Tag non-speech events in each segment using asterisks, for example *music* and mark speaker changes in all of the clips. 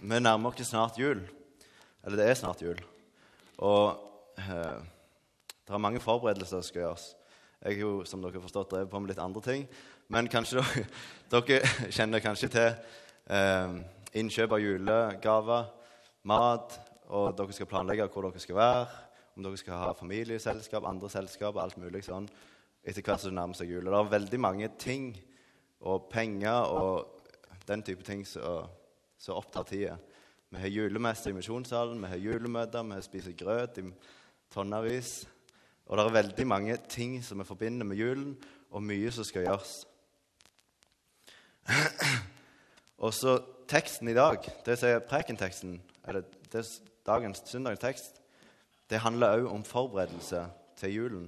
Speaker 1: Vi nærmer oss snart jul. Eller det er snart jul. Og eh, det er mange forberedelser som skal gjøres. Jeg har jo, som dere har forstått, drevet på med litt andre ting. Men kanskje dere, *laughs* dere kjenner kanskje til eh, innkjøp av julegaver, mat, og dere skal planlegge hvor dere skal være, om dere skal ha familieselskap, andre selskap, alt mulig sånn, etter hvert som det nærmer seg jul. Og det er veldig mange ting og penger og den type ting som som opptar tida. Vi har julemesse i misjonssalen, vi har julemøter, vi har spiser grøt i tonnevis. Og det er veldig mange ting som vi forbinder med julen, og mye som skal gjøres. *clears throat* Og så teksten i dag, det som er prekenteksten, eller det, er dagens søndagstekst, det handler òg om forberedelse til julen.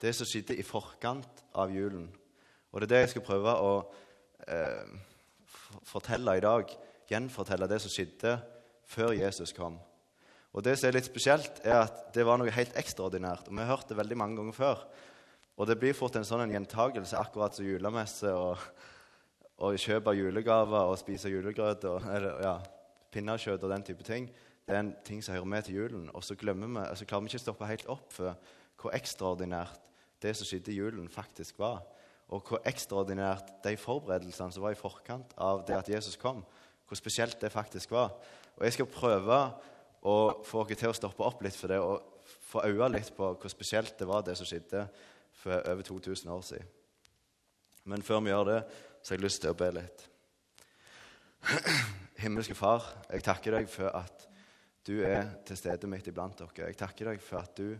Speaker 1: Det som skjedde i forkant av julen. Og det er det jeg skal prøve å eh, fortelle i dag gjenfortelle det som skjedde før Jesus kom. Og Det som er litt spesielt, er at det var noe helt ekstraordinært. og Vi har hørt det veldig mange ganger før. Og det blir fort en sånn gjentakelse, akkurat som julemesse og, og kjøp av julegaver og spise julegrøt og eller, ja, pinnekjøtt og den type ting. Det er en ting som hører med til julen. Og så, vi, så klarer vi ikke å stoppe helt opp for hvor ekstraordinært det som skjedde i julen, faktisk var. Og hvor ekstraordinært de forberedelsene som var i forkant av det at Jesus kom, hvor spesielt det faktisk var. Og Jeg skal prøve å få dere til å stoppe opp litt for det og få øye litt på hvor spesielt det var, det som skjedde for over 2000 år siden. Men før vi gjør det, så har jeg lyst til å be litt. *clears throat* Himmelske Far, jeg takker deg for at du er til stede midt iblant dere. Jeg takker deg for at du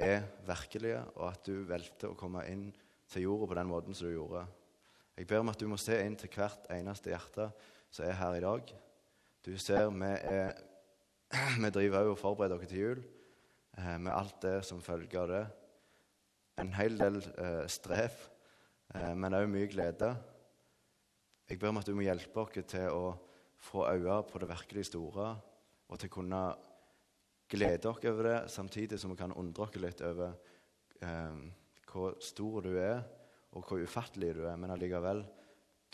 Speaker 1: er virkelig, og at du valgte å komme inn til jorda på den måten som du gjorde. Jeg ber om at du må se inn til hvert eneste hjerte som er her i dag. Du ser vi, er, vi driver òg og forbereder dere til jul eh, med alt det som følger det. En hel del eh, strev, eh, men òg mye glede. Jeg ber om at du må hjelpe oss til å få øye på det virkelig store, og til å kunne glede oss over det, samtidig som vi kan undre oss litt over eh, hvor stor du er, og hvor ufattelig du er, men allikevel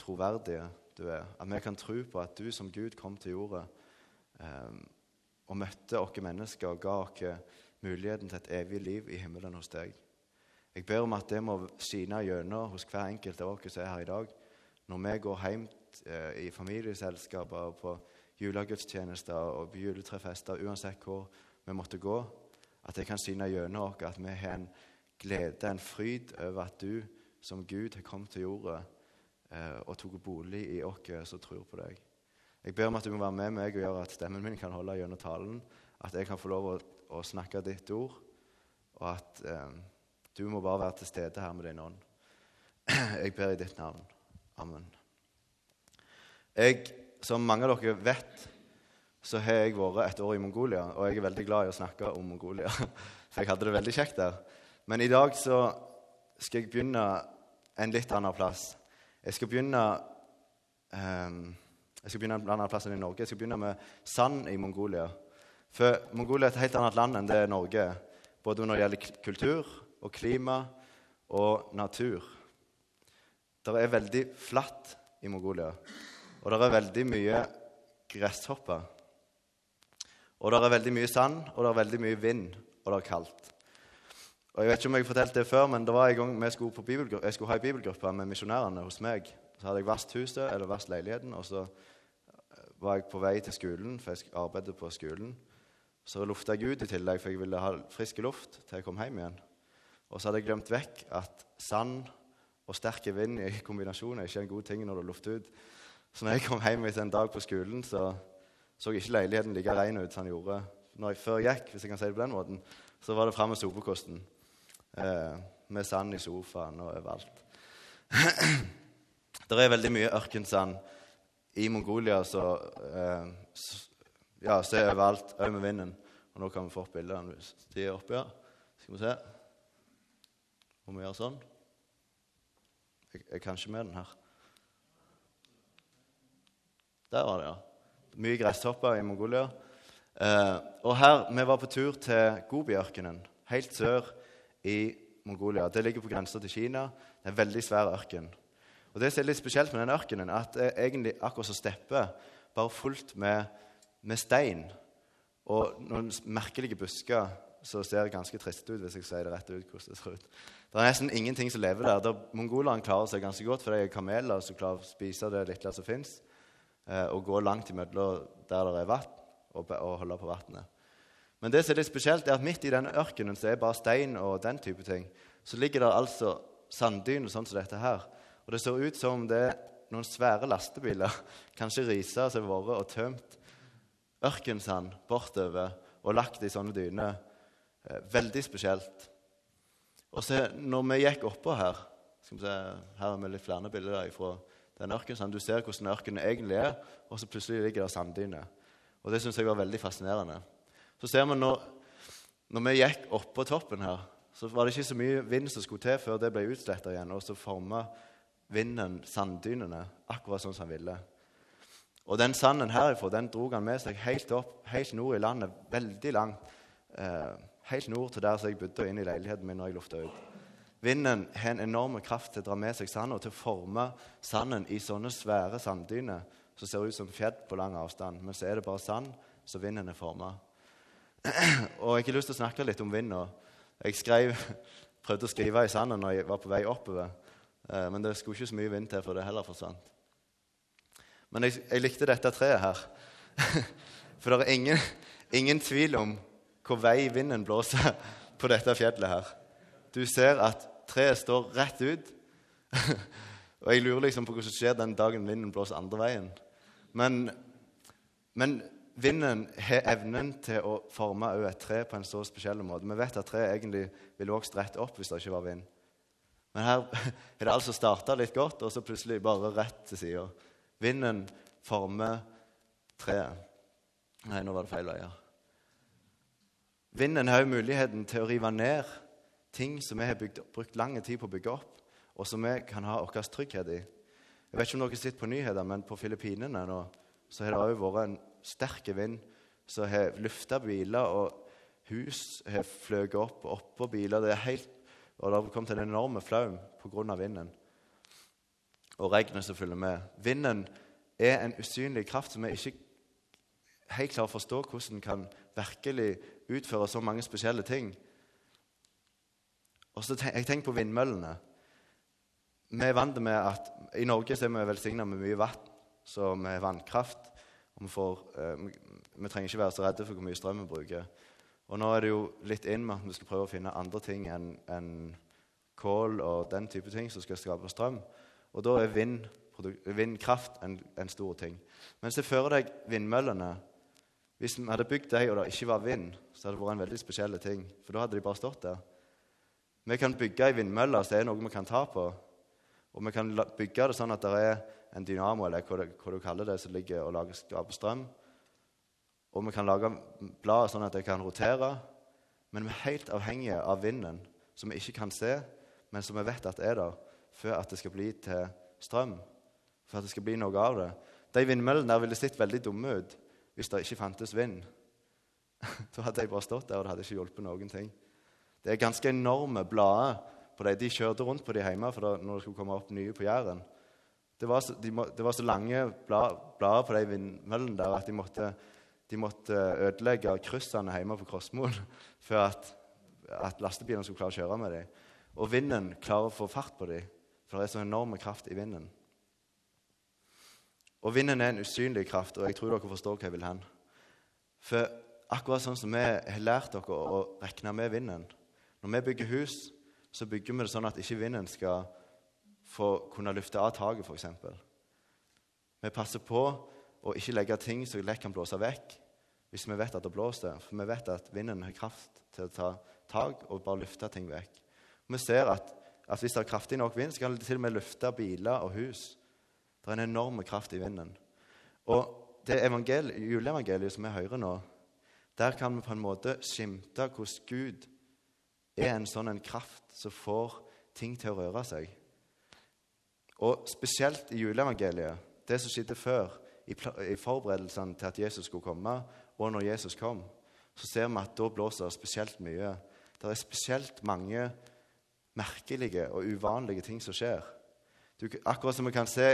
Speaker 1: troverdige du er. At vi kan tro på at du som Gud kom til jorda eh, og møtte oss mennesker og ga oss muligheten til et evig liv i himmelen hos deg. Jeg ber om at det må skine gjennom hos hver enkelt av oss som er her i dag. Når vi går hjem eh, i familieselskaper, og på julegudstjenester og juletrefester, uansett hvor vi måtte gå, at det kan skine gjennom oss at vi har en glede, en fryd over at du som Gud har kommet til jorda og tok bolig i oss som tror på deg. Jeg ber om at du må være med meg og gjøre at stemmen min kan holde gjennom talen. At jeg kan få lov å, å snakke ditt ord, og at eh, du må bare være til stede her med din ånd. *clears throat* Jeg ber i ditt navn. Amen. Jeg, som mange av dere vet, så har jeg vært et år i Mongolia, og jeg er veldig glad i å snakke om Mongolia. *laughs* For jeg hadde det veldig kjekt der. Men i dag så skal jeg begynne en litt annen plass. Jeg skal begynne um, jeg skal begynne en annen plass enn i Norge. Jeg skal begynne med Sand i Mongolia. For Mongolia er et helt annet land enn det er Norge. Både når det gjelder kultur og klima og natur. Det er veldig flatt i Mongolia. Og det er veldig mye gresshopper. Og det er veldig mye sand, og det er veldig mye vind, og det er kaldt. Og Jeg vet ikke om jeg fortalte det før, men det var en gang vi skulle, jeg skulle ha en bibelgruppe med misjonærene hos meg. Så hadde jeg vasket huset, eller vasket leiligheten, og så eh, var jeg på vei til skolen, for jeg arbeidet på skolen. Så lufta jeg ut i tillegg, for jeg ville ha frisk luft til jeg kom hjem igjen. Og så hadde jeg glemt vekk at sand og sterk vind i kombinasjon er ikke en god ting når du lufter ut. Så når jeg kom hjem etter en dag på skolen, så så ikke leiligheten like ren ut som den gjorde når jeg før gikk, hvis jeg kan si det på den måten. Så var det fram med sopekosten med sand i sofaen og overalt. *clears throat* det er veldig mye ørkensand i Mongolia så, eh, ja, så er overalt, òg med vinden. Og nå kan vi få opp bildene hvis de er oppe her. Skal vi se om vi gjør sånn? Jeg, jeg kan ikke med den her. Der var det, ja. Mye gresshopper i Mongolia. Eh, og her, Vi var på tur til Gobiørkenen, helt sør i Mongolia. Det ligger på grensa til Kina. Det er en veldig svær ørken. Og Det som er litt spesielt med den ørkenen, at det er egentlig akkurat som steppe, bare fullt med, med stein og noen merkelige busker som ser ganske trist ut, hvis jeg sier det rett ut. hvordan Det ser ut. Det er nesten ingenting som lever der. der mongolerne klarer seg ganske godt, for de er kameler som klarer å spise det lille som fins, eh, og gå langt imellom der det er vann, og, og holde på vannet. Men det som er litt spesielt, er at midt i denne ørkenen så er bare stein og den type ting, så ligger det altså sanddyner sånn som dette her. Og det ser ut som om det er noen svære lastebiler, *laughs* kanskje riser som har vært og tømt ørkensand bortover og lagt i sånne dyner. Eh, veldig spesielt. Og så når vi gikk oppå her skal vi se, Her har vi litt flere bilder fra den ørkensanden. Du ser hvordan ørkenen egentlig er, og så plutselig ligger det sanddyner. Og det syns jeg var veldig fascinerende. Så ser vi når, når vi gikk oppå toppen her, så var det ikke så mye vind som skulle til før det ble utsletta igjen, og så forma vinden sanddynene akkurat sånn som han ville. Og den sanden herifra den dro han med seg helt opp, helt nord i landet, veldig langt. Eh, helt nord til der jeg bodde, inn i leiligheten min når jeg lufta ut. Vinden har en enorm kraft til å dra med seg sand og til å forme sanden i sånne svære sanddyner som ser ut som fjell på lang avstand. Men så er det bare sand så vinden er forma. Og jeg har lyst til å snakke litt om vind. Jeg skrev, *laughs* prøvde å skrive i sanden når jeg var på vei oppover, eh, men det skulle ikke så mye vind til for det heller forsvant. Men jeg, jeg likte dette treet her. *laughs* For det er ingen, ingen tvil om hvor vei vinden blåser *laughs* på dette fjellet her. Du ser at treet står rett ut. og jeg lurer liksom på hva som skjer den dagen vinden blåser andre veien. Men, men vinden har evnen til å forme et tre på en så spesiell måte. Vi vet at treet egentlig ville vokst rett opp hvis det ikke var vind. Men her *laughs* har det altså starta litt godt, og så plutselig bare rett til sida. Vinden former treet. Nei, nå var det feil vei. Vinden har jo muligheten til å rive ned ting som vi har bygd, brukt lang tid på å bygge opp, og som vi kan ha vår trygghet i. Jeg vet ikke om dere sitter på nyheter, men på Filippinene nå, så har det òg vært en sterk vind som har lufta biler, og hus har fløyet opp oppå biler. Det er helt, og det har kommet en enorm flaum pga. vinden. Og regnet som følger med. Vinden er en usynlig kraft som vi ikke helt klarer å forstå hvordan den kan virkelig utføre så mange spesielle ting. Og så tenk, Jeg tenker på vindmøllene. Vi er vant med at I Norge så er vi velsigna med mye vann, så vi har vannkraft. Vi, får, eh, vi, trenger ikke være så redde for hvor mye strøm vi bruker. Og nå er det jo litt inn med at vi skal prøve å finne andre ting enn en kål og den type ting som skal skape strøm. Og da er vind, vindkraft en, en, stor ting. Men se for deg vindmøllene hvis vi hadde bygd dem og det ikke var vind, så hadde det vært en veldig spesiell ting. For da hadde de bare stått der. Vi kan bygge ei vindmølle så det er noe vi kan ta på. Og vi kan bygge det sånn at det er en dynamo eller hva, det, hva du kaller det, som ligger og lager, skaper strøm. Og vi kan lage bladet sånn at det kan rotere. Men vi er helt avhengige av vinden, som vi ikke kan se, men som vi vet at er der, før at det skal bli til strøm. For at det skal bli noe av det. De vindmøllene der ville sett veldig dumme ut hvis det ikke fantes vind. *laughs* Da hadde de bare stått der, og det hadde ikke hjulpet noen ting. Det er ganske enorme blader på dem. De kjørte rundt på de hjemme for da, når det skulle komme opp nye på Jæren. Det var så, de det var så lange blader på de vindmøllene der at de måtte, de måtte ødelegge kryssene hjemme på Krossmoen *laughs* for at, at lastebilene skulle klare å kjøre med dem. Og vinden klarer å få fart på dem, for det er så enorm kraft i vinden. Og vinden er en usynlig kraft, og jeg tror dere forstår hva jeg vil hen. For akkurat sånn som vi har lært dere å regne med vinden Når vi bygger hus, så bygger vi det sånn at ikke vinden skal få kunne løfte av taket, f.eks. Vi passer på å ikke legge ting som lett kan blåse vekk hvis vi vet at det blåser. For vi vet at vinden har kraft til å ta tak og bare løfte ting vekk. Vi ser at, at hvis det er kraftig nok vind, så kan det til og med løfte biler og hus. Det er en enorm kraft i vinden. Og det juleevangeliet som vi hører nå, der kan vi på en måte skimte hvordan Gud er en sånn en kraft som får ting til å røre seg. Og spesielt i juleevangeliet, det som skjedde før, i, i forberedelsene til at Jesus skulle komme, og når Jesus kom, så ser vi at da blåser det spesielt mye. Det er spesielt mange merkelige og uvanlige ting som skjer. Du, akkurat som vi kan se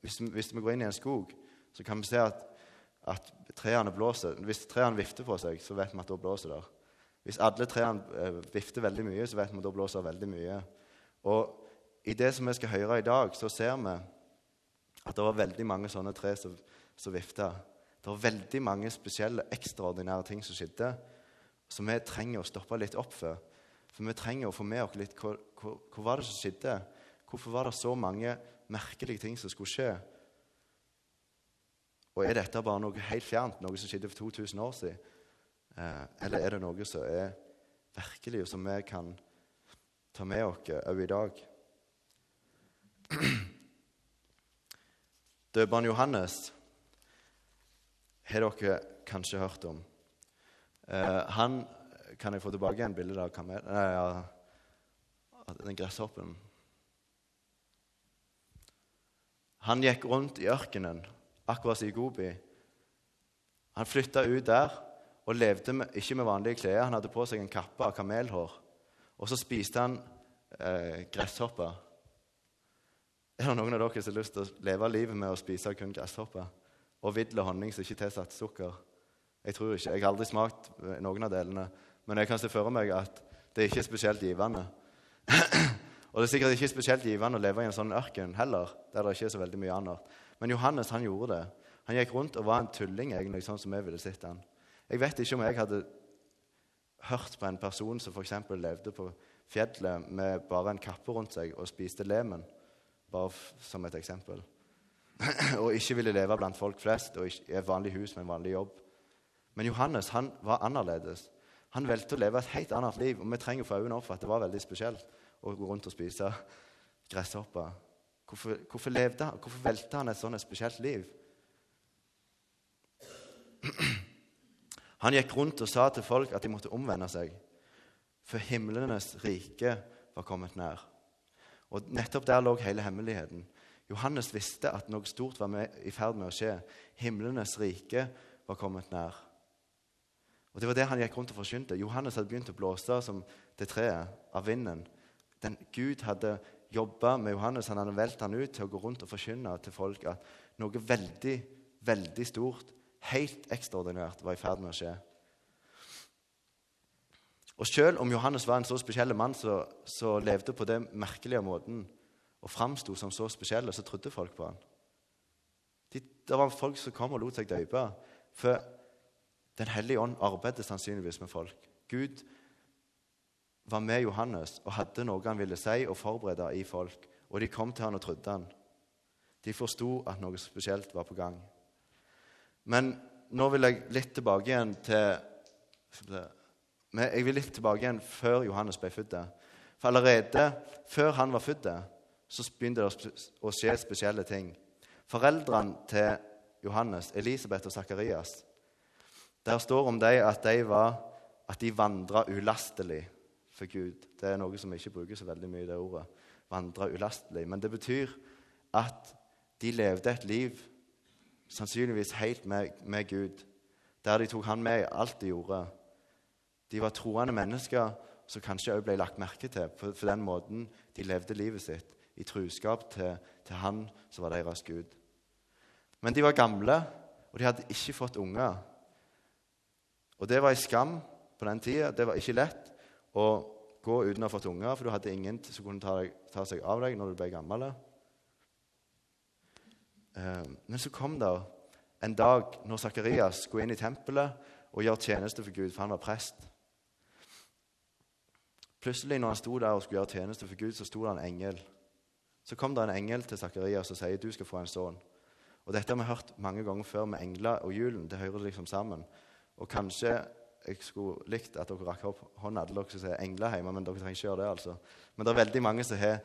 Speaker 1: hvis, hvis vi går inn i en skog, så kan vi se at, at trærne blåser. Hvis trærne vifter på seg, så vet vi at da blåser det. Hvis alle trærne eh, vifter veldig mye, så vet vi at da blåser det veldig mye. Og i det som vi skal høre i dag, så ser vi at det var veldig mange sånne tre som, som vifta. Det var veldig mange spesielle, ekstraordinære ting som skjedde, som vi trenger å stoppe litt opp for. For vi trenger å få med oss litt hva, hva, hva var det som skjedde. Hvorfor var det så mange merkelige ting som skulle skje? Og er dette bare noe helt fjernt, noe som skjedde for 2000 år siden? Eh, eller er det noe som er virkelig, og som vi kan ta med oss òg i dag? *clears throat* Døperen Johannes har dere kanskje hørt om. Eh, han Kan jeg få tilbake en bilde av kamel... Nei, ja, den gresshoppen. Han gikk rundt i ørkenen, akkurat som i Gobi. Han flytta ut der og levde med, ikke med vanlige klær. Han hadde på seg en kappe av kamelhår. Og så spiste han eh, gresshopper. Er det noen av dere som har lyst til å leve livet med å spise kun gresshopper? Og vill og honning som ikke er tilsatt sukker? Jeg tror ikke. Jeg har aldri smakt noen av delene. Men jeg kan se for meg at det ikke er spesielt givende. *clears throat* og det er sikkert ikke spesielt givende å leve i en sånn ørken heller, der det ikke er så veldig mye annet. Men Johannes han gjorde det. Han gikk rundt og var en tulling, egentlig, sånn som vi ville sett han. Jeg vet ikke om jeg hadde hørt på en person som f.eks. levde på fjellet med bare en kappe rundt seg og spiste lemen, bare som et eksempel, *clears throat* og ikke ville leve blant folk flest og i et vanlig hus med en vanlig jobb. Men Johannes han var annerledes. Han valgte å leve et helt annet liv, og vi trenger å få øynene opp for at det var veldig spesielt å gå rundt og spise gresshopper. Hvorfor, hvorfor, levde hvorfor valgte han et sånt spesielt liv? *clears throat* Han gikk rundt og sa til folk at de måtte omvende seg, for himlenes rike var kommet nær. Og Nettopp der lå hele hemmeligheten. Johannes visste at noe stort var med, i ferd med å skje. Himlenes rike var kommet nær. Og Det var det han gikk rundt og forkynte. Johannes hadde begynt å blåse som det treet av vinden. Den Gud hadde jobba med Johannes. Han hadde valgt han ut til å gå rundt og forkynne til folk at noe veldig, veldig stort helt ekstraordinært var i ferd med å skje. Og Selv om Johannes var en så spesiell mann som levde på den merkelige måten og framsto som så spesiell, så trodde folk på han. De, det var folk som kom og lot seg døpe. For Den hellige ånd arbeidet sannsynligvis med folk. Gud var med Johannes og hadde noe han ville si og forberede i folk. Og de kom til han og trodde han. De forsto at noe spesielt var på gang. Men nå vil jeg litt tilbake igjen til Jeg vil litt tilbake igjen før Johannes ble født. For allerede før han var født, så begynte det å skje spesielle ting. Foreldrene til Johannes, Elisabeth og Sakarias, der står om dem at de, var, de vandra ulastelig for Gud. Det er noe som vi ikke bruker så veldig mye, det ordet. Vandra ulastelig. Men det betyr at de levde et liv sannsynligvis helt med, med, Gud, der de tok han med i alt de gjorde. De var troende mennesker som kanskje også ble lagt merke til for, for den måten de levde livet sitt, i truskap til, til han som var deres Gud. Men de var gamle, og de hadde ikke fått unger. Og det var en skam på den tida. Det var ikke lett å gå uten å ha fått unger, for du hadde ingen som kunne ta, deg, ta seg av deg når du ble gammel. Eh, men så kom det en dag når Sakarias skulle inn i tempelet og gjøre tjeneste for Gud, for han var prest. Plutselig når han sto der og skulle gjøre tjeneste for Gud, så sto det en engel. Så kom det en engel til Sakarias og sier du skal få en sønn. Og Dette har vi hørt mange ganger før med engler og julen. Det hører liksom sammen. Og kanskje jeg skulle likt at dere rakk opp hånda, alle dere som sier engler hjemme, men dere trenger ikke gjøre det. altså. Men det er veldig mange som har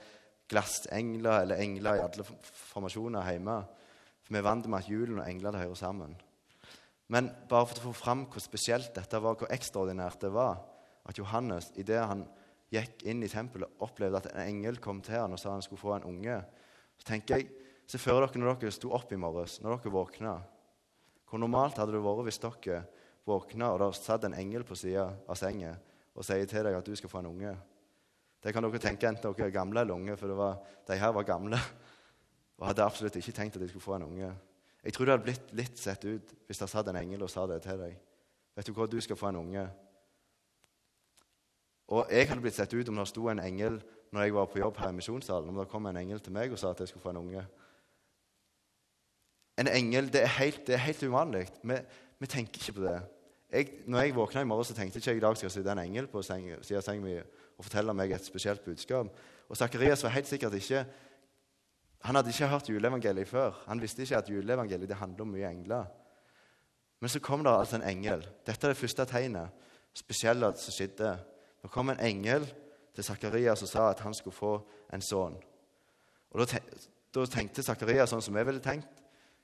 Speaker 1: glassengler eller engler i alle formasjoner hjemme. For vi er vant med at julen og engler hører sammen. Men bare for å få fram hvor spesielt dette var, hvor ekstraordinært det var, at Johannes, idet han gikk inn i tempelet, opplevde at en engel kom til han og sa han skulle få en unge, så tenker jeg, Se for dere når dere sto opp i morges, når dere våkna. Hvor normalt hadde det vært hvis dere våkna og det satt en engel på sida av senga og sier til deg at du skal få en unge? Det kan dere tenke enten dere er gamle eller unge, for var, de her var gamle *laughs* og hadde absolutt ikke tenkt at de skulle få en unge. Jeg tror det hadde blitt litt sett ut hvis det satt en engel og sa det til deg. Vet du hva, du skal få en unge. Og jeg hadde blitt sett ut om det sto en engel når jeg var på jobb her i misjonssalen. Om det kom en engel til meg og sa at jeg skulle få en unge. En engel det er helt, helt uvanlig. Vi, vi, tenker ikke på det. Jeg, når jeg våkna i morgen, så tenkte jeg ikke jeg i dag skal sitte en engel på siden av senga mi og fortelle meg et spesielt budskap. Og Sakarias var helt sikkert ikke Han hadde ikke hørt juleevangeliet før. Han visste ikke at juleevangeliet det handler om mye engler. Men så kom det altså en engel. Dette er det første tegnet spesielle som skjedde. Det kom en engel til Sakarias og sa at han skulle få en sønn. Og Da tenkte Sakarias sånn som vi ville tenkt.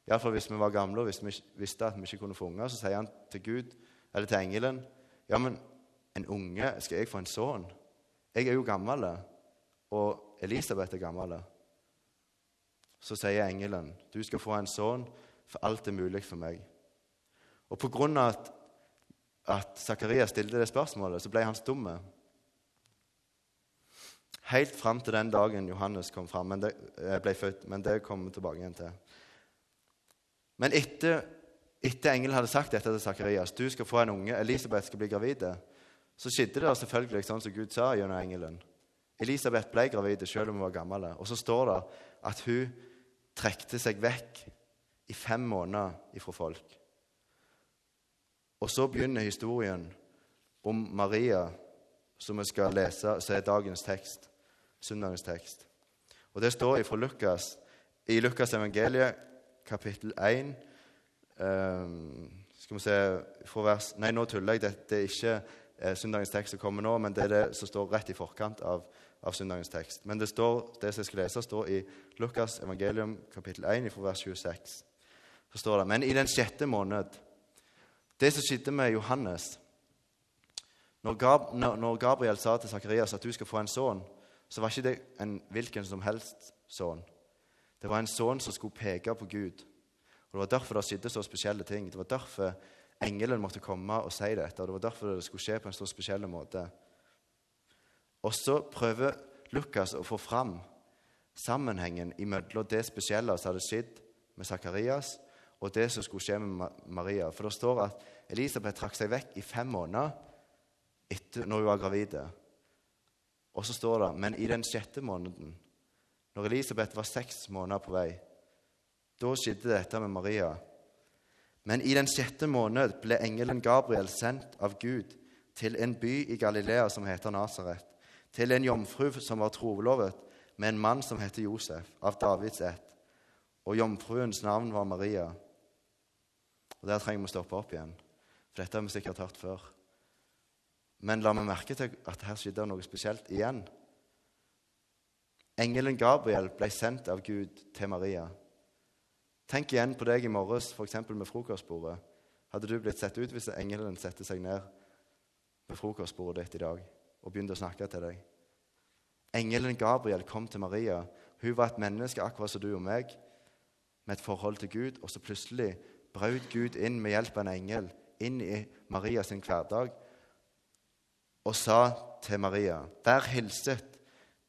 Speaker 1: Iallfall hvis vi var gamle og hvis vi visste at vi ikke kunne få unger. Så sier han til Gud, eller til engelen Ja, men en unge Skal jeg få en sønn? Jeg er jo gammel, og Elisabeth er gammel. Så sier engelen, du skal få en sønn, for alt er mulig for meg. Og på grunn av at, at Zakaria stilte det spørsmålet, så ble han stumme. Helt fram til den dagen Johannes kom fram, men det, eh, ble født. Men det kommer vi tilbake igjen til. Men etter, etter engelen hadde sagt dette til Zakarias, du skal få en unge, Elisabeth skal bli gravid, så skjedde det selvfølgelig sånn som Gud sa gjennom engelen. Elisabeth ble gravid selv om hun var gammel. Og så står det at hun trekte seg vekk i fem måneder ifra folk. Og så begynner historien om Maria, som vi skal lese, som er dagens tekst, søndagens tekst. Og Det står fra Lukas, i Lukas evangeliet, kapittel 1 um, ehm, Skal vi se fra vers Nei, nå tuller jeg. Det, det er ikke eh, søndagens tekst som kommer nå, men det er det som står rett i forkant av, av søndagens tekst. Men det, står, det som jeg skal lese, står i Lukas evangelium kapittel 1 fra vers 26. Så står det Men i den sjette måned Det som skjedde med Johannes når, Gabriel sa til Sakarias at du skal få en sønn, så var ikke det en hvilken som helst sønn. Det var en sønn som skulle peke på Gud. Og Det var derfor det skjedde så spesielle ting. Det var derfor engelen måtte komme og si dette. og Det var derfor det skulle skje på en så spesiell måte. Og så prøver Lukas å få fram sammenhengen mellom det spesielle som hadde skjedd med Sakarias, og det som skulle skje med Maria. For det står at Elisabeth trakk seg vekk i fem måneder etter når hun var gravid. Og så står det men i den sjette måneden når Elisabeth var seks måneder på vei. Da skjedde dette med Maria. Men i den sjette måned ble engelen Gabriel sendt av Gud til en by i Galilea som heter Nasaret, til en jomfru som var trolovet med en mann som heter Josef, av Davids ett. Og jomfruens navn var Maria. Og Der trenger vi å stoppe opp igjen, for dette har vi sikkert hørt før. Men la meg merke til at her skjedde noe spesielt igjen. Engelen Gabriel ble sendt av Gud til Maria. Tenk igjen på deg i morges, f.eks. med frokostbordet. Hadde du blitt sett ut hvis engelen satte seg ned ved frokostbordet ditt i dag og begynte å snakke til deg? Engelen Gabriel kom til Maria. Hun var et menneske akkurat som du og meg, med et forhold til Gud. Og så plutselig brøt Gud inn med hjelp av en engel inn i Maria sin hverdag og sa til Maria, vær hilset,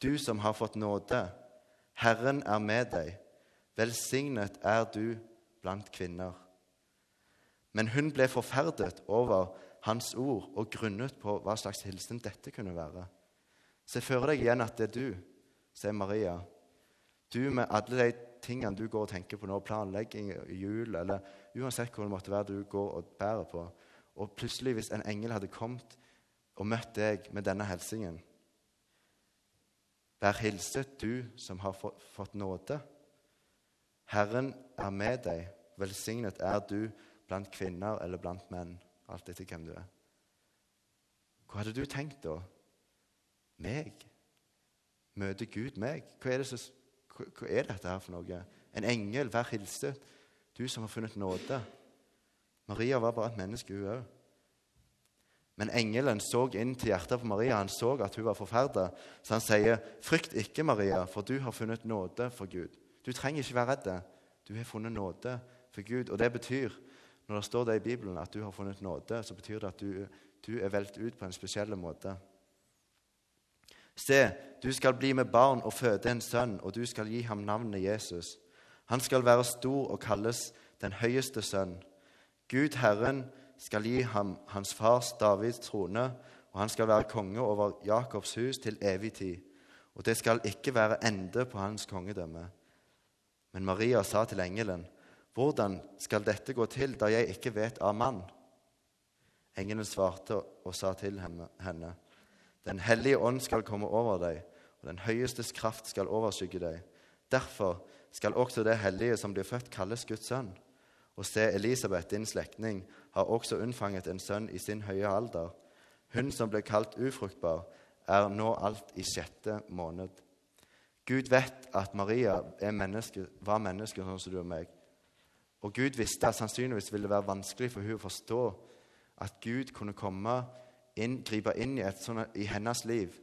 Speaker 1: du som har fått nåde, Herren er med deg. Velsignet er du blant kvinner. Men hun ble forferdet over hans ord og grunnet på hva slags hilsen dette kunne være. Se for deg igjen at det er du, sier Maria. Du med alle de tingene du går og tenker på nå, planlegging, jul eller uansett hvor det måtte være du går og bærer på. Og plutselig, hvis en engel hadde kommet og møtt deg med denne hilsingen Vær hilset, du som har fått nåde. Herren er med deg. Velsignet er du blant kvinner eller blant menn, alt etter hvem du er. Hva hadde du tenkt da? Meg? Møter Gud meg? Hva er, som, hva er, dette her for noe? En engel, vær hilset, du som har funnet nåde. Maria var bare et menneske, hun òg. Men engelen så inn til hjertet på Maria. Han så at hun var forferda. Så han sier, 'Frykt ikke, Maria, for du har funnet nåde for Gud.' Du trenger ikke være redd. Du har funnet nåde for Gud. Og det betyr, når det står det i Bibelen, at du har funnet nåde, så betyr det at du, du er valgt ut på en spesiell måte. Se, du skal bli med barn og føde en sønn, og du skal gi ham navnet Jesus. Han skal være stor og kalles den høyeste sønn. Gud Herren skal gi ham hans fars Davids trone, og han skal være konge over Jakobs hus til evig tid. Og det skal ikke være ende på hans kongedømme. Men Maria sa til engelen, hvordan skal dette gå til, da jeg ikke vet av mann? Engelen svarte og sa til henne, Den hellige ånd skal komme over deg, og den høyestes kraft skal overskygge deg. Derfor skal også det hellige som blir født, kalles Guds sønn. Og se, Elisabeth, din slektning, har også unnfanget en sønn i sin høye alder. Hun som ble kalt ufruktbar, er nå alt i sjette måned. Gud vet at Maria menneske, var menneske sånn som du og meg. Og Gud visste at sannsynligvis ville det være vanskelig for hun å forstå at Gud kunne komme inn, gripe inn i, sånt, i hennes liv.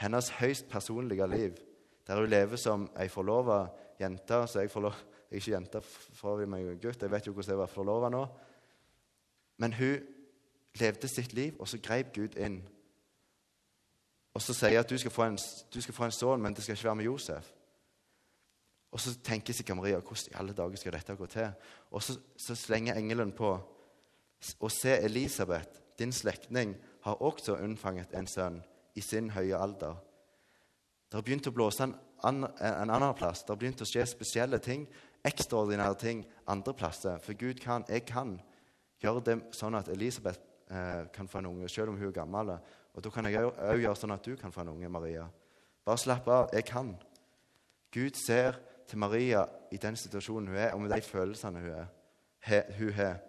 Speaker 1: Hennes høyst personlige liv, der hun lever som ei forlova jente. Så jeg, forlov, jeg er ikke jente for meg gutt, jeg vet jo hvordan jeg å forlova nå. Men hun levde sitt liv, og så grep Gud inn. Og så sier at du skal, få en, skal få en sønn, men det skal ikke være med Josef. Og så tenker Sikka Maria hvordan i alle dager skal dette gå til? Og så, så slenger engelen på og se Elisabeth, din slektning, har også unnfanget en sønn i sin høye alder. Det har begynt å blåse en, an, en annen plass. Det har begynt å skje spesielle ting, ekstraordinære ting andre plasser. For Gud kan, jeg kan gjøre det sånn at Elisabeth eh, kan få en unge, selv om hun er gammel. Og da kan jeg òg gjøre sånn at du kan få en unge, Maria. Bare slapp av. Jeg kan. Gud ser til Maria i den situasjonen hun er, og med de følelsene hun, er, he, hun har.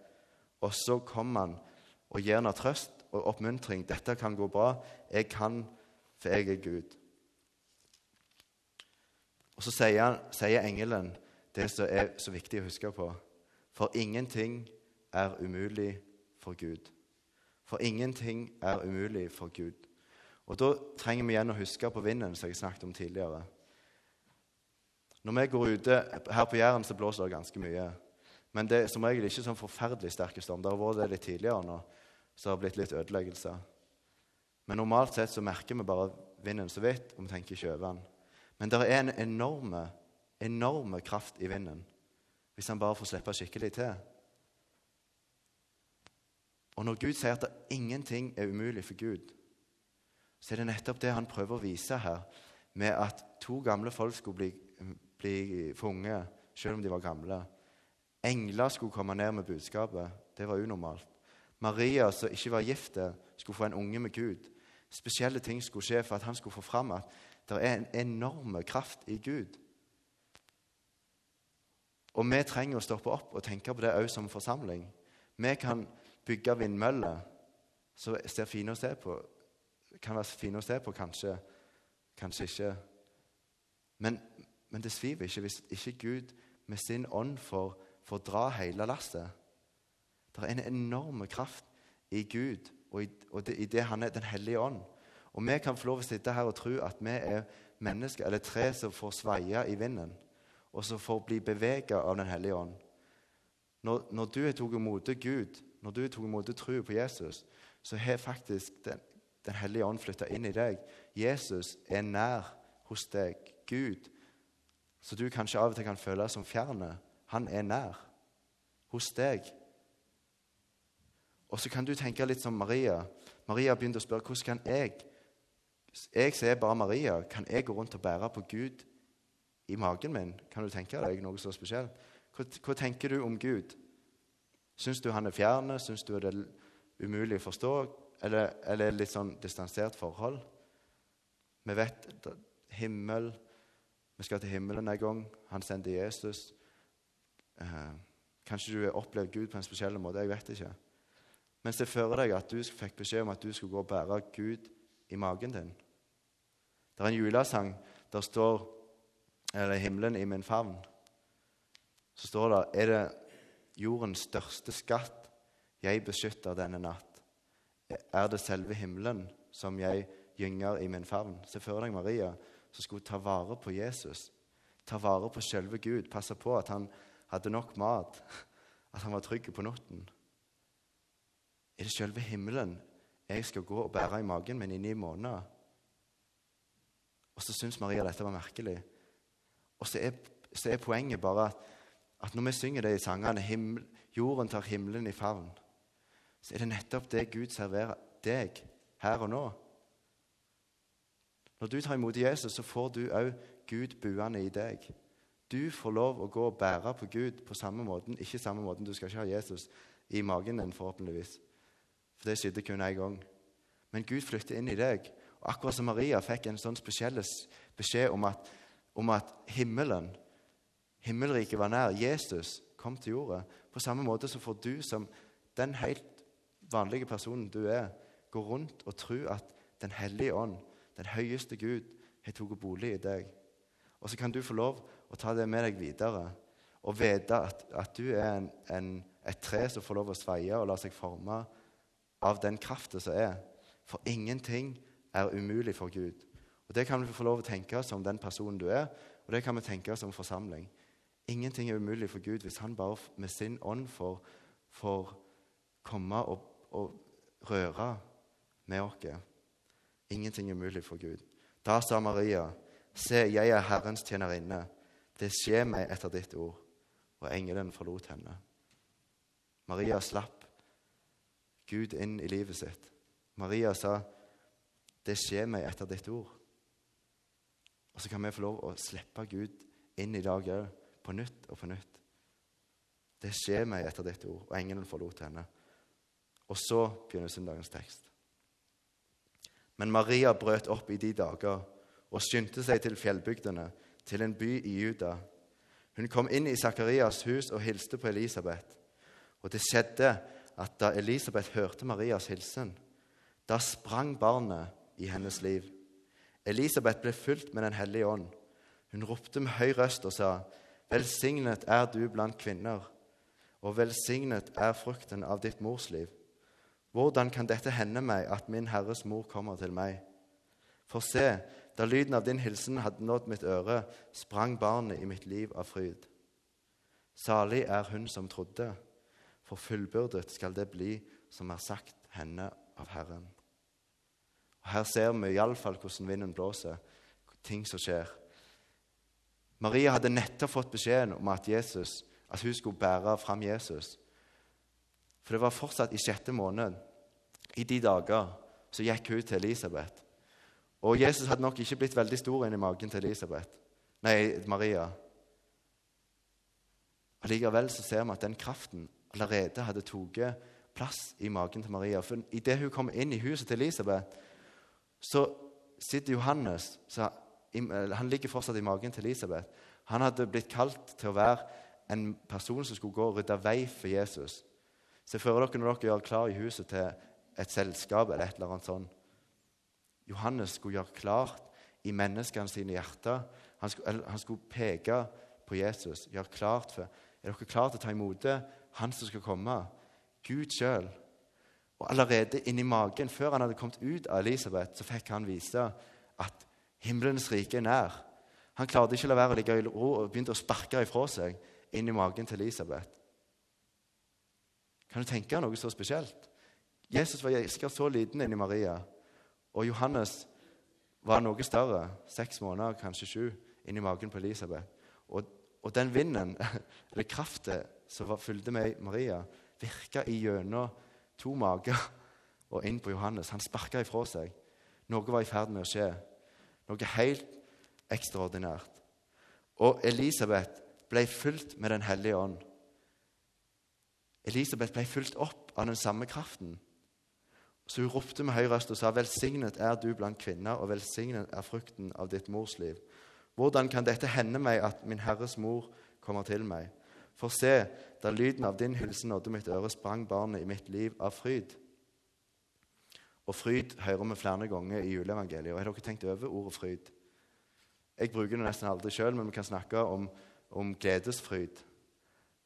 Speaker 1: Og så kommer han og gir henne trøst og oppmuntring. 'Dette kan gå bra. Jeg kan, for jeg er Gud.' Og så sier, sier engelen det som er så viktig å huske på. For ingenting er umulig for Gud. For ingenting er umulig for Gud. Og Da trenger vi igjen å huske på vinden, som jeg snakket om tidligere. Når vi går ute Her på Jæren så blåser det ganske mye. Men det er som regel ikke sånn forferdelig sterke storm. Det har vært det litt tidligere nå, så det har blitt litt ødeleggelser. Men normalt sett så merker vi bare vinden så vidt, og vi tenker ikke over den. Men det er en enorme, enorme kraft i vinden hvis han bare får slippe skikkelig til. Og når Gud sier at ingenting er umulig for Gud, så er det nettopp det han prøver å vise her, med at to gamle folk skulle bli bli funget selv om de var gamle. Engler skulle komme ned med budskapet. Det var unormalt. Maria, som ikke var gift, skulle få en unge med Gud. Spesielle ting skulle skje for at han skulle få fram at det er en enorm kraft i Gud. Og vi trenger å stoppe opp og tenke på det òg som forsamling. Vi kan bygge vindmøller som ser fine å se på. Kan være fine å se på, kanskje. Kanskje ikke. Men men det sviver ikke hvis ikke Gud med sin ånd får, får dra hele lastet. Det er en enorm kraft i Gud og i, og det, i det han er Den hellige ånd. Og vi kan få lov å sitte her og tro at vi er mennesker, eller tre som får sveie i vinden, og som får bli beveget av Den hellige ånd. Når, når du har tatt imot Gud, når du har tatt imot tro på Jesus, så har faktisk Den, den hellige ånd flytta inn i deg. Jesus er nær hos deg. Gud så du kanskje av og til kan føle som fjerne. Han er nær hos deg. Og så kan du tenke litt som Maria. Maria begynte å spørre hvordan kan jeg Jeg som er bare Maria, kan jeg gå rundt og bære på Gud i magen min? Kan du tenke deg noe så spesielt? Hva, hva tenker du om Gud? Syns du han er fjerne? Syns du det er umulig å forstå? Eller, eller litt sånn distansert forhold? Vi vet himmel vi skal til himmelen en gang. Han sendte Jesus. Eh, kanskje du har opplevd Gud på en spesiell måte. Jeg vet ikke. Men se for deg at du fikk beskjed om at du skulle gå og bære Gud i magen din. Det er en julesang der står Eller 'Himmelen i min favn'. Så står det Er det jordens største skatt jeg beskytter denne natt? Er det selve himmelen som jeg gynger i min favn? Se for deg Maria som skulle ta vare på Jesus. Ta vare på selve Gud, passe på at han hadde nok mat, at han var trygg på natten. Er det selve himmelen jeg skal gå og bære i magen min i ni måneder? Og så syns Maria dette var merkelig. Og så er, så er poenget bare at, at når vi synger det i sangene himmel, 'Jorden tar himmelen i favn', så er det nettopp det Gud serverer deg her og nå. Når du tar imot Jesus, så får du òg Gud buende i deg. Du får lov å gå og bære på Gud på samme måten. Ikke samme måten, du skal ikke ha Jesus i magen din, forhåpentligvis. For det skjedde kun én gang. Men Gud flytter inn i deg. Akkurat som Maria fikk en sånn spesiell beskjed om at, om at himmelen, himmelriket var nær, Jesus kom til jorda, på samme måte så får du som den helt vanlige personen du er, gå rundt og tro at Den hellige ånd, den høyeste Gud, har tatt bolig i deg. Og så kan du få lov å ta det med deg videre og vite at, at du er en, en, et tre som får lov å sveie og la seg forme av den kraften som er. For ingenting er umulig for Gud. Og Det kan vi få lov å tenke oss som den personen du er, og det kan vi tenke oss som forsamling. Ingenting er umulig for Gud hvis han bare med sin ånd får, får komme og, og røre med oss. Ingenting er umulig for Gud. Da sa Maria, se, jeg er Herrens tjenerinne. Det skjer meg etter ditt ord. Og engelen forlot henne. Maria slapp Gud inn i livet sitt. Maria sa, det skjer meg etter ditt ord. Og så kan vi få lov å slippe Gud inn i dag òg, på nytt og på nytt. Det skjer meg etter ditt ord. Og engelen forlot henne. Og så begynner søndagens tekst. Men Maria brøt opp i de dager og skyndte seg til fjellbygdene, til en by i Juda. Hun kom inn i Sakarias hus og hilste på Elisabeth. Og det skjedde at da Elisabeth hørte Marias hilsen, da sprang barnet i hennes liv. Elisabeth ble fulgt med Den hellige ånd. Hun ropte med høy røst og sa, Velsignet er du blant kvinner, og velsignet er frukten av ditt mors liv. Hvordan kan dette hende meg at min Herres mor kommer til meg? For se, da lyden av din hilsen hadde nådd mitt øre, sprang barnet i mitt liv av fryd. Salig er hun som trodde, for fullbyrdet skal det bli som er sagt henne av Herren. Her ser vi iallfall hvordan vinden blåser, ting som skjer. Maria hadde nettopp fått beskjeden om at, Jesus, at hun skulle bære fram Jesus. For det var fortsatt i sjette måned. I de dager så gikk hun til Elisabeth. Og Jesus hadde nok ikke blitt veldig stor inni magen til Elisabeth. Nei, Maria. Allikevel så ser vi at den kraften allerede hadde tatt plass i magen til Maria. For idet hun kom inn i huset til Elisabeth, så sitter Johannes så Han ligger fortsatt i magen til Elisabeth. Han hadde blitt kalt til å være en person som skulle gå og rydde vei for Jesus. Se for dere når dere gjør klar i huset til et selskap eller et eller annet sånt. Johannes skulle gjøre klart i menneskene sine hjerter. Han skulle, han skulle, peke på Jesus. gjøre klart for, Er dere klare til å ta imot det? Han som skal komme. Gud sjøl. Og allerede inni magen, før han hadde kommet ut av Elisabeth, så fikk han vise at himmelens rike er nær. Han klarte ikke å la være å ligge i ro og begynte å sparke ifra seg inn i magen til Elisabeth. Kan du tenke deg noe så spesielt? Jesus var sikkert så liten inni Maria, og Johannes var noe større, seks måneder, kanskje sju, inni magen på Elisabeth. Og, og den vinden, *laughs* eller kraften som fulgte med Maria, virka igjennom to mager og inn på Johannes. Han sparka ifra seg. Noe var i ferd med å skje. Noe helt ekstraordinært. Og Elisabeth ble fulgt med Den hellige ånd. Elisabeth ble fulgt opp av den samme kraften. Så hun ropte med høy røst og sa, 'Velsignet er du blant kvinner, og velsignet er frukten av ditt mors liv.' Hvordan kan dette hende meg at min Herres mor kommer til meg? For se, da lyden av din hilsen nådde mitt øre, sprang barnet i mitt liv av fryd. Og fryd hører vi flere ganger i juleevangeliet. Og Har dere tenkt over ordet fryd? Jeg bruker det nesten aldri sjøl, men vi kan snakke om, om gledesfryd.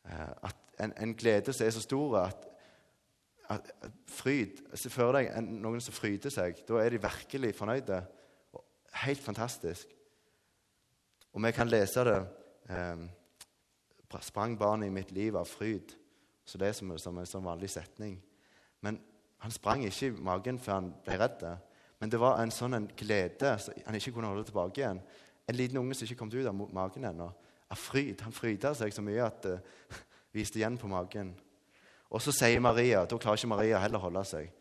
Speaker 1: Eh, at en, en, glede som er så stor at, at, at fryd Se for deg en, noen som fryder seg. Da er de virkelig fornøyde. Helt fantastisk. Og vi kan lese det eh, Sprang barnet i mitt liv av fryd. Så det er som, som en sånn vanlig setning. Men han sprang ikke i magen før han ble redd. Men det var en sånn en glede så han ikke kunne holde tilbake igjen. En liten unge som ikke kom ut av magen ennå. av fryd. Han fryda seg så mye at det viste igjen på magen. Og så sier Maria Da klarer ikke Maria heller å holde seg.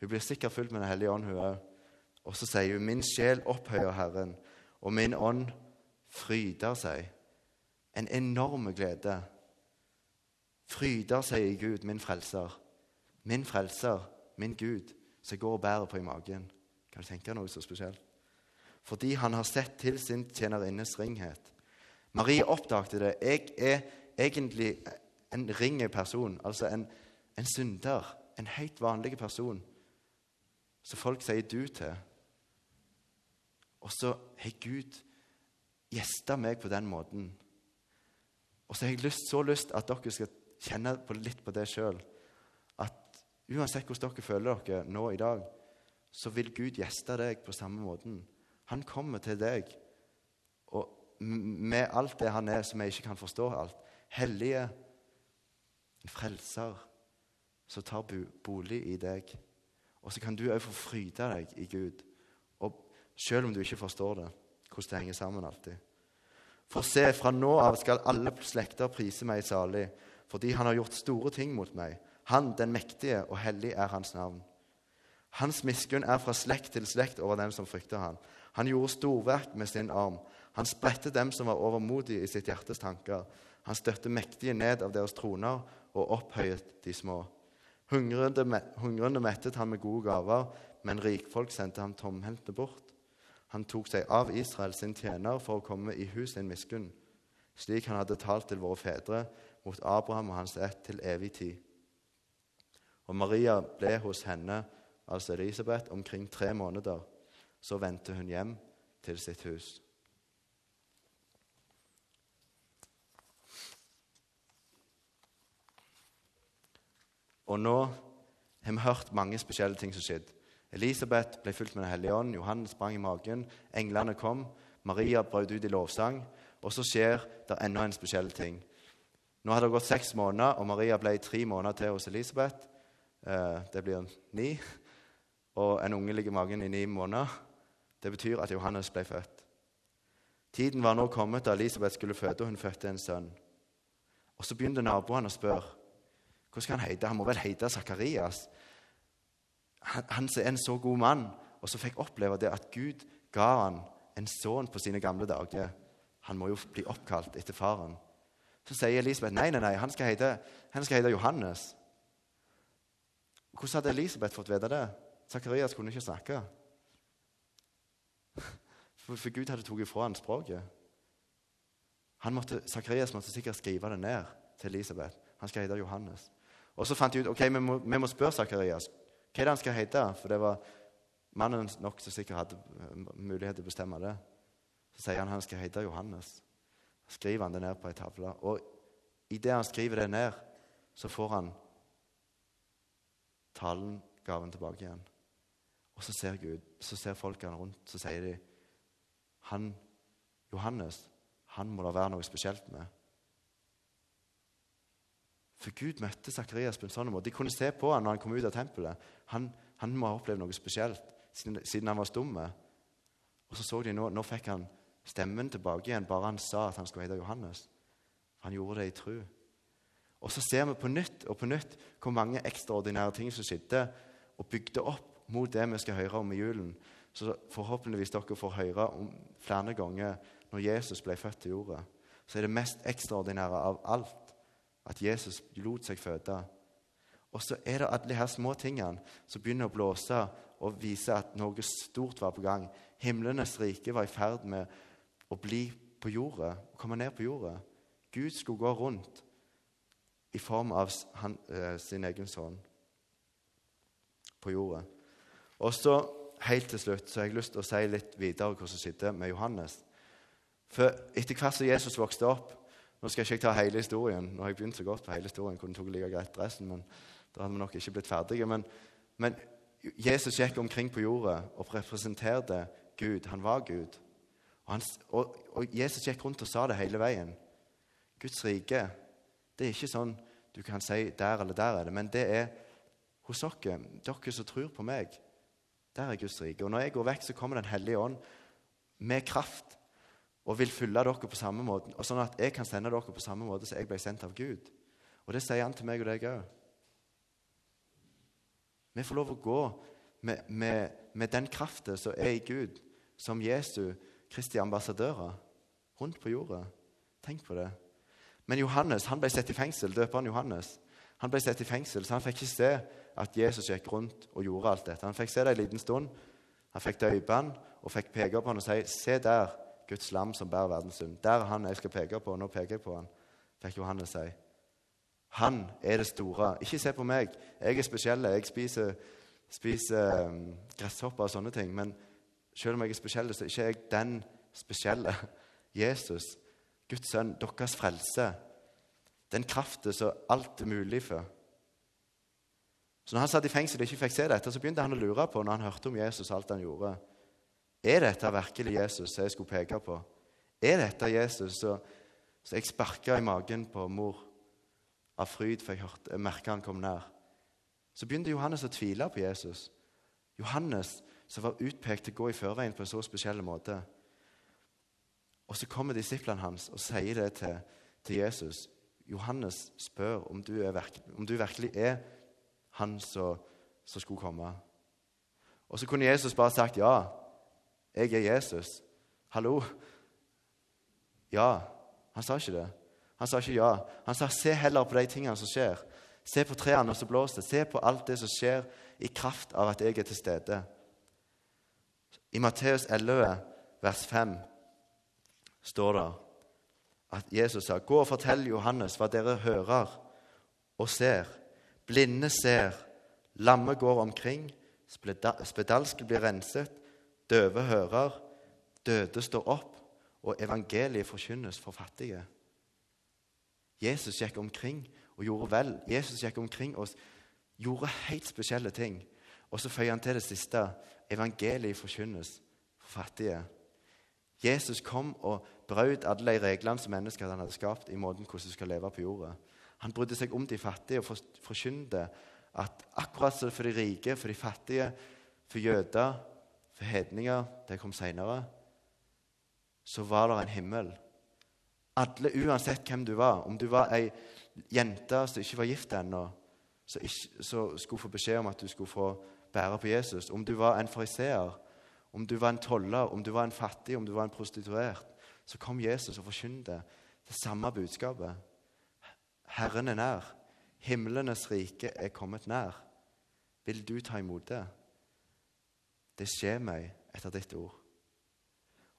Speaker 1: Hun blir sikkert fulgt med Den hellige ånd, hun òg. Og så sier hun, 'Min sjel opphøyer Herren, og min ånd fryder seg.' En enorm glede. Fryder seg i Gud, min frelser. Min frelser, min Gud, som går og bærer på i magen. Kan du tenke deg noe så spesielt? Fordi han har sett til sin tjenerinnes ringhet. Marie oppdagte det. Jeg er egentlig en ring person, altså en, en synder. En helt vanlig person som folk sier du til. Og så har Gud gjesta meg på den måten. Og så har jeg lyst, så lyst at dere skal kjenne på litt på det sjøl. At uansett hvordan dere føler dere nå i dag, så vil Gud gjeste deg på samme måten. Han kommer til deg og med alt det han er som jeg ikke kan forstå alt. Hellige, en frelser som tar bolig i deg. Og så kan du òg få fryde deg i Gud, og selv om du ikke forstår det, hvordan det henger sammen alltid. For se, fra nå av skal alle slekter prise meg salig, fordi han har gjort store ting mot meg. Han, den mektige, og hellig er hans navn. Hans miskunn er fra slekt til slekt over dem som frykter han. Han gjorde storverk med sin arm. Han spredte dem som var overmodige i sitt hjertes tanker. Han støtte mektige ned av deres troner og opphøyet de små. Hungrende, hungrende mettet han med gode gaver, men rikfolk sendte ham tomhendte bort. Han tok seg av Israel sin tjener for å komme i hus sin miskunn, slik han hadde talt til våre fedre, mot Abraham og hans ett til evig tid. Og Maria ble hos henne, altså Elisabeth, omkring tre måneder. Så vendte hun hjem til sitt hus. Og nå har vi hørt mange spesielle ting som skjedde. Elisabeth ble fulgt med Den hellige ånd, Johannes sprang i magen, englene kom, Maria brøt ut i lovsang. Og så skjer det enda en spesiell ting. Nå hadde det gått seks måneder, og Maria ble tre måneder til hos Elisabeth. Eh, det blir ni. Og en unge ligger i magen i ni måneder. Det betyr at Johannes ble født. Tiden var nå kommet da Elisabeth skulle føde, og hun fødte en sønn. Og Så begynte naboene å spørre hva skal han hete? Han må vel hete Sakarias? Han, han er en så god mann, og så fikk oppleve det at Gud ga han en sønn på sine gamle dager. Han må jo bli oppkalt etter faren. Så sier Elisabeth nei, nei, nei, han skal hete, han skal hete Johannes. Hvordan hadde Elisabeth fått vite det? Sakarias kunne ikke snakke. For, for Gud hadde tatt ifra han språket. Han måtte, måtte sikkert skrive det ned til Elisabeth. Han skal hete Johannes. Og så fant de ut ok, vi må, vi må spørre Sakarias hva er det han skal hete. For det var mannen nok som sikkert hadde eh, mulighet til å bestemme det. Så sier han han skal hete Johannes. Skriver han det ned på ei tavle. Og idet han skriver det ned, så får han talen, gaven, tilbake igjen. Og så ser Gud, så ser folkene rundt, så sier de han, Johannes, han må det være noe spesielt med. For Gud møtte Sakarias på en sånn måte. De kunne se på han når han kom ut av tempelet. Han, han må ha opplevd noe spesielt siden, siden han var stum. Og så så de nå, nå fikk han stemmen tilbake igjen bare han sa at han skulle hete Johannes. Han gjorde det i tru. Og så ser vi på nytt og på nytt hvor mange ekstraordinære ting som skjedde, og bygde opp mot det vi skal høre om i julen. Så forhåpentligvis dere får høre om flere ganger når Jesus ble født til jorda. Så er det mest ekstraordinære av alt at Jesus lot seg føde. Og så er det alle her små tingene som begynner å blåse og vise at noe stort var på gang. Himlenes rike var i ferd med å bli på jordet, å komme ned på jordet. Gud skulle gå rundt i form av han, eh, sin egen sønn på jordet. Og så helt til slutt så har jeg lyst til å si litt videre hva som skjedde med Johannes. For etter hvert som Jesus vokste opp, nå skal ikke jeg ta hele historien. Nå har jeg begynt så godt på hele historien. kunne tok like greit resten, men da hadde vi nok ikke blitt ferdige. Men, men, Jesus gikk omkring på jorda og representerte Gud. Han var Gud. Og, han, og, og, Jesus gikk rundt og sa det hele veien. Guds rike det er ikke sånn du kan si der eller der er det, men det er hos dere, dere som tror på meg. Der er Guds rike. Og når jeg går vekk, så kommer Den hellige ånd med kraft og vil følge dere på samme måte, og sånn at jeg kan sende dere på samme måte som jeg ble sendt av Gud. Og det sier han til meg og deg òg. Vi får lov å gå med, med, med den kraften som er i Gud, som Jesu Kristi ambassadører rundt på jorda. Tenk på det. Men Johannes han ble satt i fengsel. Døperen Johannes han ble satt i fengsel, så han fikk ikke se at Jesus gikk rundt og gjorde alt dette. Han fikk se det en liten stund. Han fikk døype han og fikk peke på han og si, 'Se der, Guds lam som bærer verdens synd.' Der er han jeg skal peke på. Nå peker jeg på han, fikk Johannes si. Han er det store. Ikke se på meg. Jeg er spesiell. Jeg spiser, spiser um, gresshopper og sånne ting. Men selv om jeg er spesiell, så er ikke jeg den spesielle. *laughs* Jesus, Guds sønn, deres frelse. Den kraften som alt er mulig for. Så når han satt i fengsel og ikke fikk se dette, så begynte han å lure på når han hørte om Jesus og alt han gjorde. Er dette virkelig Jesus som jeg skulle peke på? Er dette Jesus som jeg sparka i magen på mor av fryd for jeg, hørte, jeg merka han kom nær? Så begynte Johannes å tvile på Jesus. Johannes som var utpekt til å gå i førveien på en så spesiell måte. Og så kommer disiplene hans og sier det til, til Jesus. Johannes spør om du, om du virkelig er han som skulle komme. Og så kunne Jesus bare sagt ja. Jeg er Jesus. Hallo? Ja. Han sa ikke det. Han sa ikke ja. Han sa se heller på de tingene som skjer. Se på trærne som blåser. Se på alt det som skjer i kraft av at jeg er til stede. I Matteus 11, vers 5, står det at Jesus sa, 'Gå og fortell Johannes hva dere hører og ser.' Blinde ser, lamme går omkring, spedalske blir renset, døve hører, døde står opp, og evangeliet forkynnes for fattige. Jesus gikk omkring og gjorde vel. Jesus gikk omkring og gjorde helt spesielle ting. Og så føyer han til det siste evangeliet forkynnes for fattige. Jesus kom og brøt alle de reglene som mennesker hadde skapt i måten hvordan de skal leve på jorda. Han brydde seg om de fattige og forkynte at akkurat som for de rike, for de fattige, for jøder, for hedninger Det kom seinere. Så var det en himmel. Alle, uansett hvem du var, om du var ei jente som ikke var gift ennå, som skulle få beskjed om at du skulle få bære på Jesus, om du var en fariseer, om du var en toller, om du var en fattig, om du var en prostituert, så kom Jesus og forkynte det samme budskapet. Herren er nær. Himlenes rike er kommet nær. Vil du ta imot det? Det skjer meg etter ditt ord.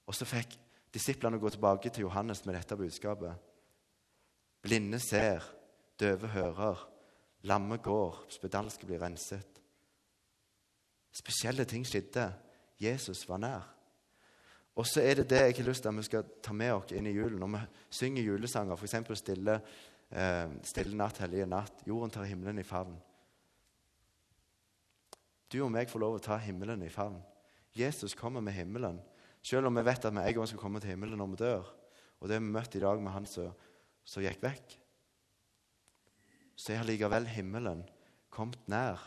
Speaker 1: Og så fikk disiplene gå tilbake til Johannes med dette budskapet. Blinde ser, døve hører, lamme går, spedalske blir renset. Spesielle ting skjedde. Jesus var nær. Og så er det det jeg har lyst til at vi skal ta med oss inn i julen. Når vi synger julesanger, f.eks. Stille eh, stille natt, hellige natt. Jorden tar himmelen i favn. Du og meg får lov å ta himmelen i favn. Jesus kommer med himmelen. Selv om vi vet at vi en gang skal komme til himmelen når vi dør. Og det har vi møtt i dag med han som, som gikk vekk. Så er allikevel himmelen kommet nær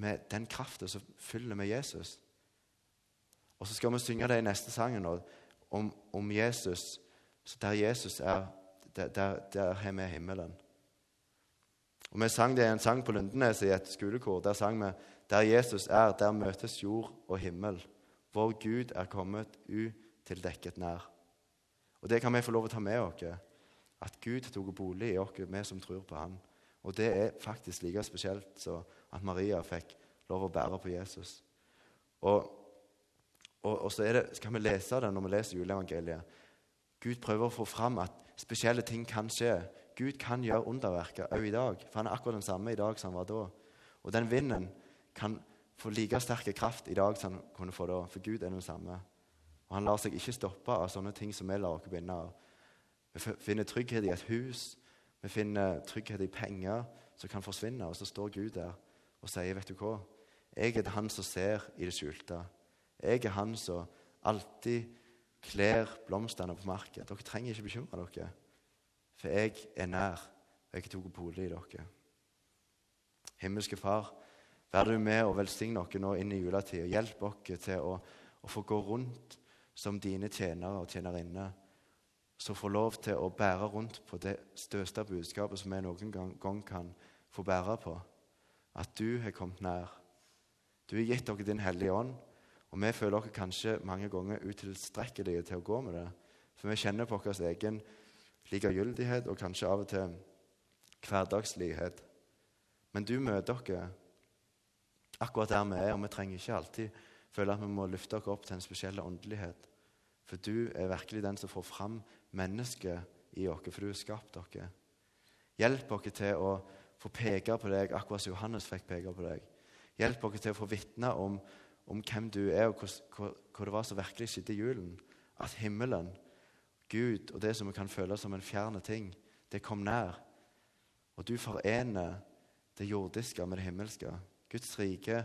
Speaker 1: med den kraften som fyller med Jesus. Og så skal vi synge det i neste sangen om, om Jesus, Så der Jesus er der, der, der har vi himmelen. Og Vi sang det i en sang på Lundenes i et skolekor. Der sang vi Der Jesus er, der møtes jord og himmel. Vår Gud er kommet utildekket nær. Og Det kan vi få lov å ta med oss. At Gud tok bolig i oss, vi som tror på Han. Og det er faktisk like spesielt som at Maria fikk lov å bære på Jesus. Og, og, og så det, skal vi lese det når vi leser juleevangeliet. Gud prøver å få fram at spesielle ting kan skje. Gud kan gjøre underverker òg i dag, for han er akkurat den samme i dag som han var da. Og den vinden kan få like sterk kraft i dag som han kunne få da, for Gud er den samme. Og han lar seg ikke stoppe av sånne ting som vi lar oss binde av. Vi finner trygghet i et hus, vi finner trygghet i penger som kan forsvinne, og så står Gud der og sier, 'Vet du hva? Jeg er han som ser i det skjulte.' Jeg er han som alltid kler blomstene på marken. Dere trenger ikke bekymre dere, for jeg er nær, og jeg tok bolig i dere. Himmelske Far, vær du med og velsign dere nå inn i juletida. Hjelp oss til å, å, få gå rundt som dine tjenere og tjenerinner som får lov til å bære rundt på det største budskapet som vi noen gang, gang kan få bære på. At du har kommet nær. Du har gitt dere din Hellige Ånd, og vi føler oss kanskje mange ganger utilstrekkelige til å gå med det. For vi kjenner på vår egen likegyldighet og kanskje av og til hverdagslighet. Men du møter oss akkurat der vi er, og vi trenger ikke alltid føle at vi må løfte oss opp til en spesiell åndelighet. For du er virkelig den som får fram mennesket i oss, for du har skapt dere. Hjelp oss til å få peke på deg akkurat som Johannes fikk peke på deg. Hjelp oss til å få vitne om, om, hvem du er, og hva det var som virkelig skjedde i julen. At himmelen, Gud og det som vi kan føle som en fjerne ting, det kom nær. Og du forener det jordiske med det himmelske. Guds rike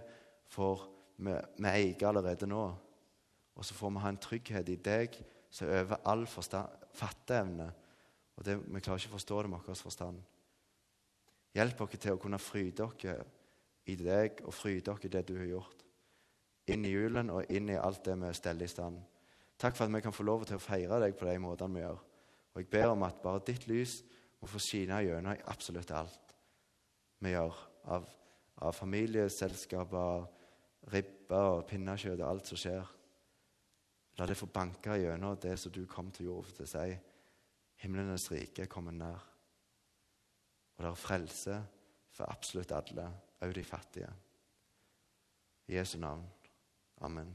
Speaker 1: får vi, vi eier allerede nå. Og så får vi ha en trygghet i deg som er over all fatteevne. Og det, Vi klarer ikke å forstå det med vår forstand. Hjelp oss til å kunne fryde dere i deg og fryde dere i det du har gjort. Inn i julen og inn i alt det vi steller i stand. Takk for at vi kan få lov til å feire deg på de måtene vi gjør. Og jeg ber om at bare ditt lys må få skine gjennom absolutt alt vi gjør. Av, av familieselskaper, ribber og pinnekjøtt og alt som skjer. La det få banke gjennom det som du kom til jord for å si. Himlenes rike kommer nær. Og det er frelse for absolutt alle, òg de fattige. I Jesu navn. Amen.